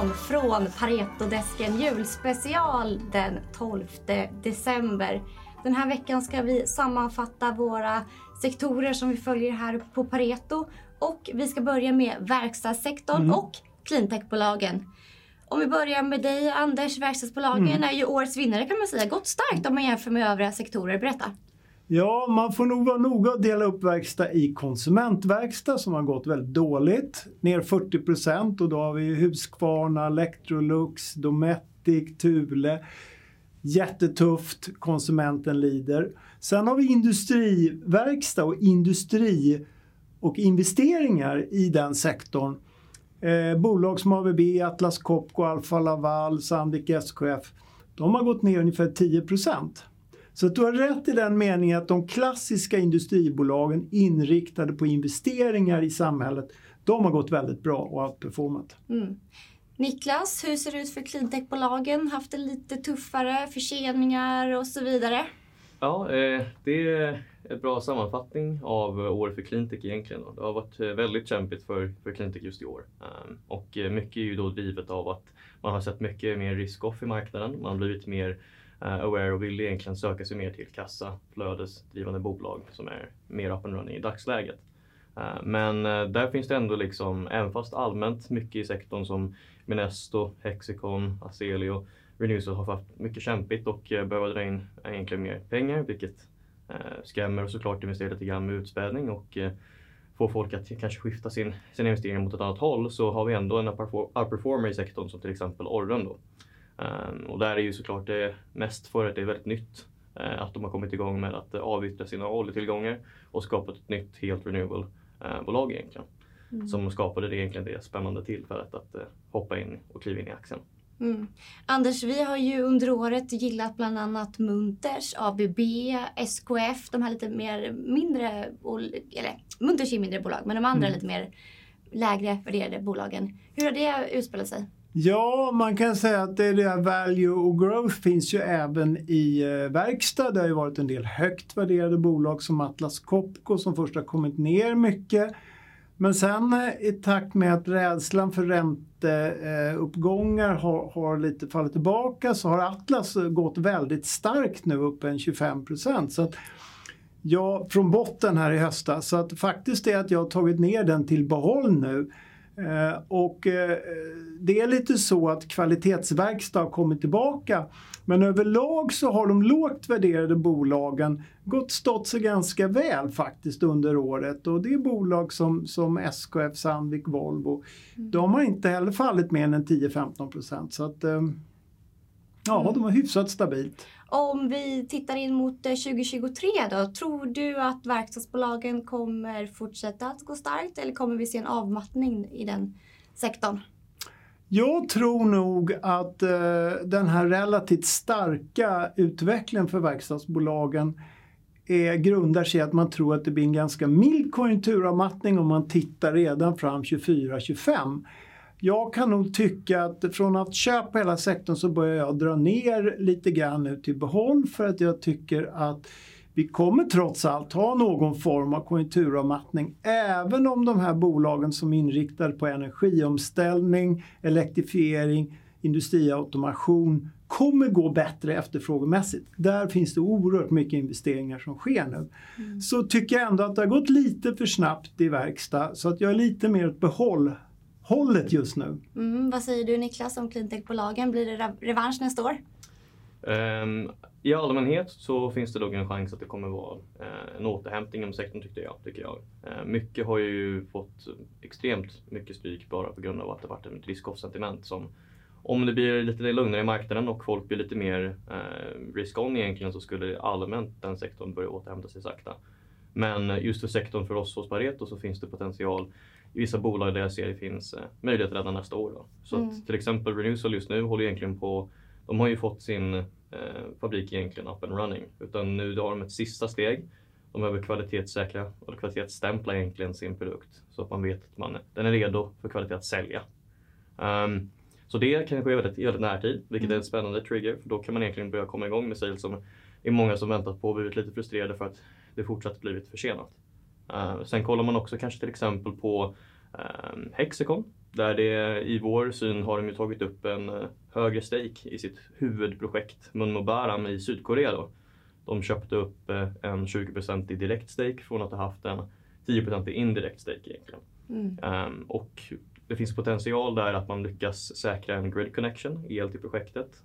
Johansson från Paretodesken julspecial den 12 december. Den här veckan ska vi sammanfatta våra sektorer som vi följer här på Pareto och vi ska börja med verkstadssektorn mm. och cleantechbolagen. Om vi börjar med dig Anders, verkstadsbolagen mm. är ju årets vinnare kan man säga. Gått starkt om man jämför med övriga sektorer. Berätta. Ja, man får nog vara noga och dela upp verkstad i konsumentverkstad som har gått väldigt dåligt. Ner 40 procent och då har vi Husqvarna, Electrolux, Dometic, Thule. Jättetufft, konsumenten lider. Sen har vi industriverkstad och industri och investeringar i den sektorn. Eh, bolag som ABB, Atlas Copco, Alfa Laval, Sandvik SKF. De har gått ner ungefär 10 procent. Så du har rätt i den meningen att de klassiska industribolagen inriktade på investeringar i samhället, de har gått väldigt bra och outperformat. Mm. Niklas, hur ser det ut för cleantechbolagen? Haft det lite tuffare, förseningar och så vidare? Ja, eh, det är en bra sammanfattning av året för cleantech egentligen. Det har varit eh, väldigt kämpigt för, för cleantech just i år. Ehm, och eh, mycket är ju då drivet av att man har sett mycket mer risk-off i marknaden. Man har blivit mer Eh, aware och vill egentligen söka sig mer till kassa, flödesdrivande bolag som är mer up and running i dagsläget. Eh, men eh, där finns det ändå liksom, även fast allmänt mycket i sektorn som Minesto, Hexicon, Azelio, Renewcell har haft mycket kämpigt och behöver dra in egentligen mer pengar vilket skrämmer och såklart investerar lite grann med utspädning och får folk att kanske skifta sin, sina investeringar mot ett annat håll så har vi ändå en upperformer i sektorn som till exempel Orren då. Um, och där är ju såklart det mest för att det är väldigt nytt. Uh, att de har kommit igång med att uh, avyttra sina oljetillgångar och skapat ett nytt helt renewable uh, bolag egentligen. Mm. Som skapade det egentligen det spännande tillfället att hoppa in och kliva in i aktien. Mm. Anders, vi har ju under året gillat bland annat Munters, ABB, SKF, de här lite mer mindre, eller Munters är mindre bolag, men de andra mm. lite mer lägre värderade bolagen. Hur har det utspelat sig? Ja, man kan säga att det där value och growth finns ju även i eh, verkstad. Det har ju varit en del högt värderade bolag som Atlas Copco som först har kommit ner mycket. Men sen eh, i takt med att rädslan för ränteuppgångar eh, har, har lite fallit tillbaka så har Atlas gått väldigt starkt nu, upp en 25 procent. ja, från botten här i höstas. Så att faktiskt är att jag har tagit ner den till behåll nu. Eh, och eh, det är lite så att kvalitetsverkstad har kommit tillbaka. Men överlag så har de lågt värderade bolagen gått stått sig ganska väl faktiskt under året. Och det är bolag som, som SKF, Sandvik, Volvo. Mm. De har inte heller fallit mer än 10-15 procent. Så att, eh, ja, mm. de har hyfsat stabilt. Om vi tittar in mot 2023 eh, då, tror du att verkstadsbolagen kommer fortsätta att gå starkt eller kommer vi se en avmattning i den sektorn? Jag tror nog att eh, den här relativt starka utvecklingen för verkstadsbolagen är, grundar sig i att man tror att det blir en ganska mild konjunkturavmattning om man tittar redan fram 24-25. Jag kan nog tycka att från att köpa hela sektorn så börjar jag dra ner lite grann nu till behåll för att jag tycker att vi kommer trots allt ha någon form av konjunkturavmattning även om de här bolagen som är inriktade på energiomställning, elektrifiering, industriautomation kommer gå bättre efterfrågemässigt. Där finns det oerhört mycket investeringar som sker nu. Mm. Så tycker jag ändå att det har gått lite för snabbt i verkstad så att jag är lite mer åt behåll hållet just nu. Mm, vad säger du Niklas om cleantechbolagen? Blir det revansch nästa år? Um, I allmänhet så finns det nog en chans att det kommer vara uh, en återhämtning inom sektorn tycker jag. Tycker jag. Uh, mycket har ju fått extremt mycket stryk bara på grund av att det varit ett risk-off-sentiment som om det blir lite lugnare i marknaden och folk blir lite mer uh, risk-on egentligen så skulle allmänt den sektorn börja återhämta sig sakta. Men just för sektorn för oss hos Pareto så finns det potential i vissa bolag där jag ser det finns eh, möjlighet redan nästa år. Då. Så mm. att, till exempel Renewsol just nu håller egentligen på, de har ju fått sin eh, fabrik egentligen up and running. Utan nu har de ett sista steg. De behöver kvalitetssäkra och kvalitetsstämpla egentligen sin produkt så att man vet att man, den är redo för kvalitet att sälja. Um, så det kan ske väldigt, väldigt närtid, vilket mm. är en spännande trigger. För då kan man egentligen börja komma igång med sales som är många som väntat på och blivit lite frustrerade för att det fortsatt blivit försenat. Uh, sen kollar man också kanske till exempel på uh, Hexicon Där det i vår syn har de ju tagit upp en eh, högre stake i sitt huvudprojekt Munmobaram i Sydkorea. Då. De köpte upp eh, en 20% i direkt stake från att ha haft en 10% i indirekt stake egentligen. Mm. Um, och det finns potential där att man lyckas säkra en grid connection, el till projektet.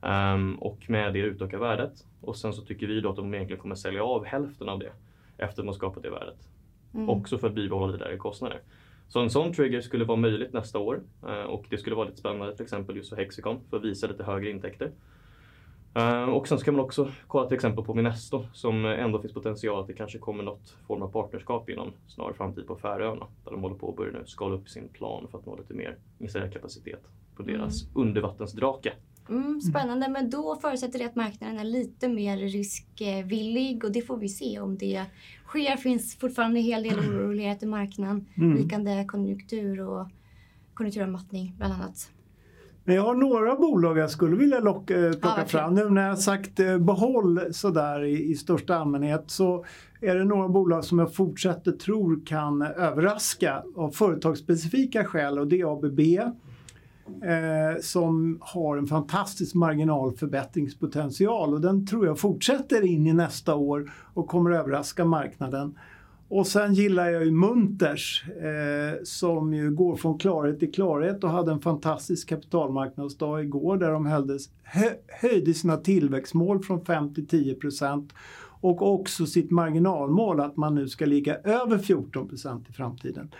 Um, och med det utöka värdet. Och sen så tycker vi då att de egentligen kommer sälja av hälften av det efter att har skapat det värdet. Mm. Också för att bibehålla det där kostnader. Så en sån trigger skulle vara möjligt nästa år uh, och det skulle vara lite spännande till exempel just för Hexicon för att visa lite högre intäkter. Uh, och sen ska man också kolla till exempel på Minesto som ändå finns potential att det kanske kommer något form av partnerskap inom snar framtid på Färöarna. Där de håller på att börja nu skala upp sin plan för att nå lite mer installerad kapacitet på deras mm. undervattensdrake. Mm, spännande, men då förutsätter det att marknaden är lite mer riskvillig och det får vi se om det sker. finns fortfarande en hel del orolighet i marknaden, mm. vikande konjunktur och konjunkturavmattning bland annat. Men jag har några bolag jag skulle vilja locka, eh, plocka ja, fram. Nu när jag sagt eh, behåll sådär i, i största allmänhet så är det några bolag som jag fortsätter tror kan överraska av företagsspecifika skäl och det är ABB eh, som har en fantastisk marginalförbättringspotential och den tror jag fortsätter in i nästa år och kommer överraska marknaden. Och sen gillar jag ju Munters eh, som ju går från klarhet till klarhet och hade en fantastisk kapitalmarknadsdag igår där de höjdes, hö, höjde sina tillväxtmål från 5 till 10 procent och också sitt marginalmål att man nu ska ligga över 14 procent i framtiden.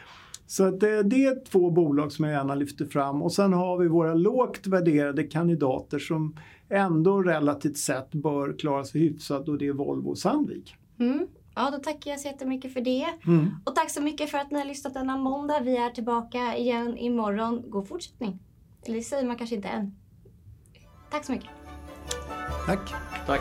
Så att det, det är två bolag som jag gärna lyfter fram och sen har vi våra lågt värderade kandidater som ändå relativt sett bör klara sig hyfsat och det är Volvo och Sandvik. Mm. Ja, då tackar jag så jättemycket för det. Mm. Och tack så mycket för att ni har lyssnat denna måndag. Vi är tillbaka igen imorgon. God fortsättning. Eller det säger man kanske inte än. Tack så mycket. Tack. Tack.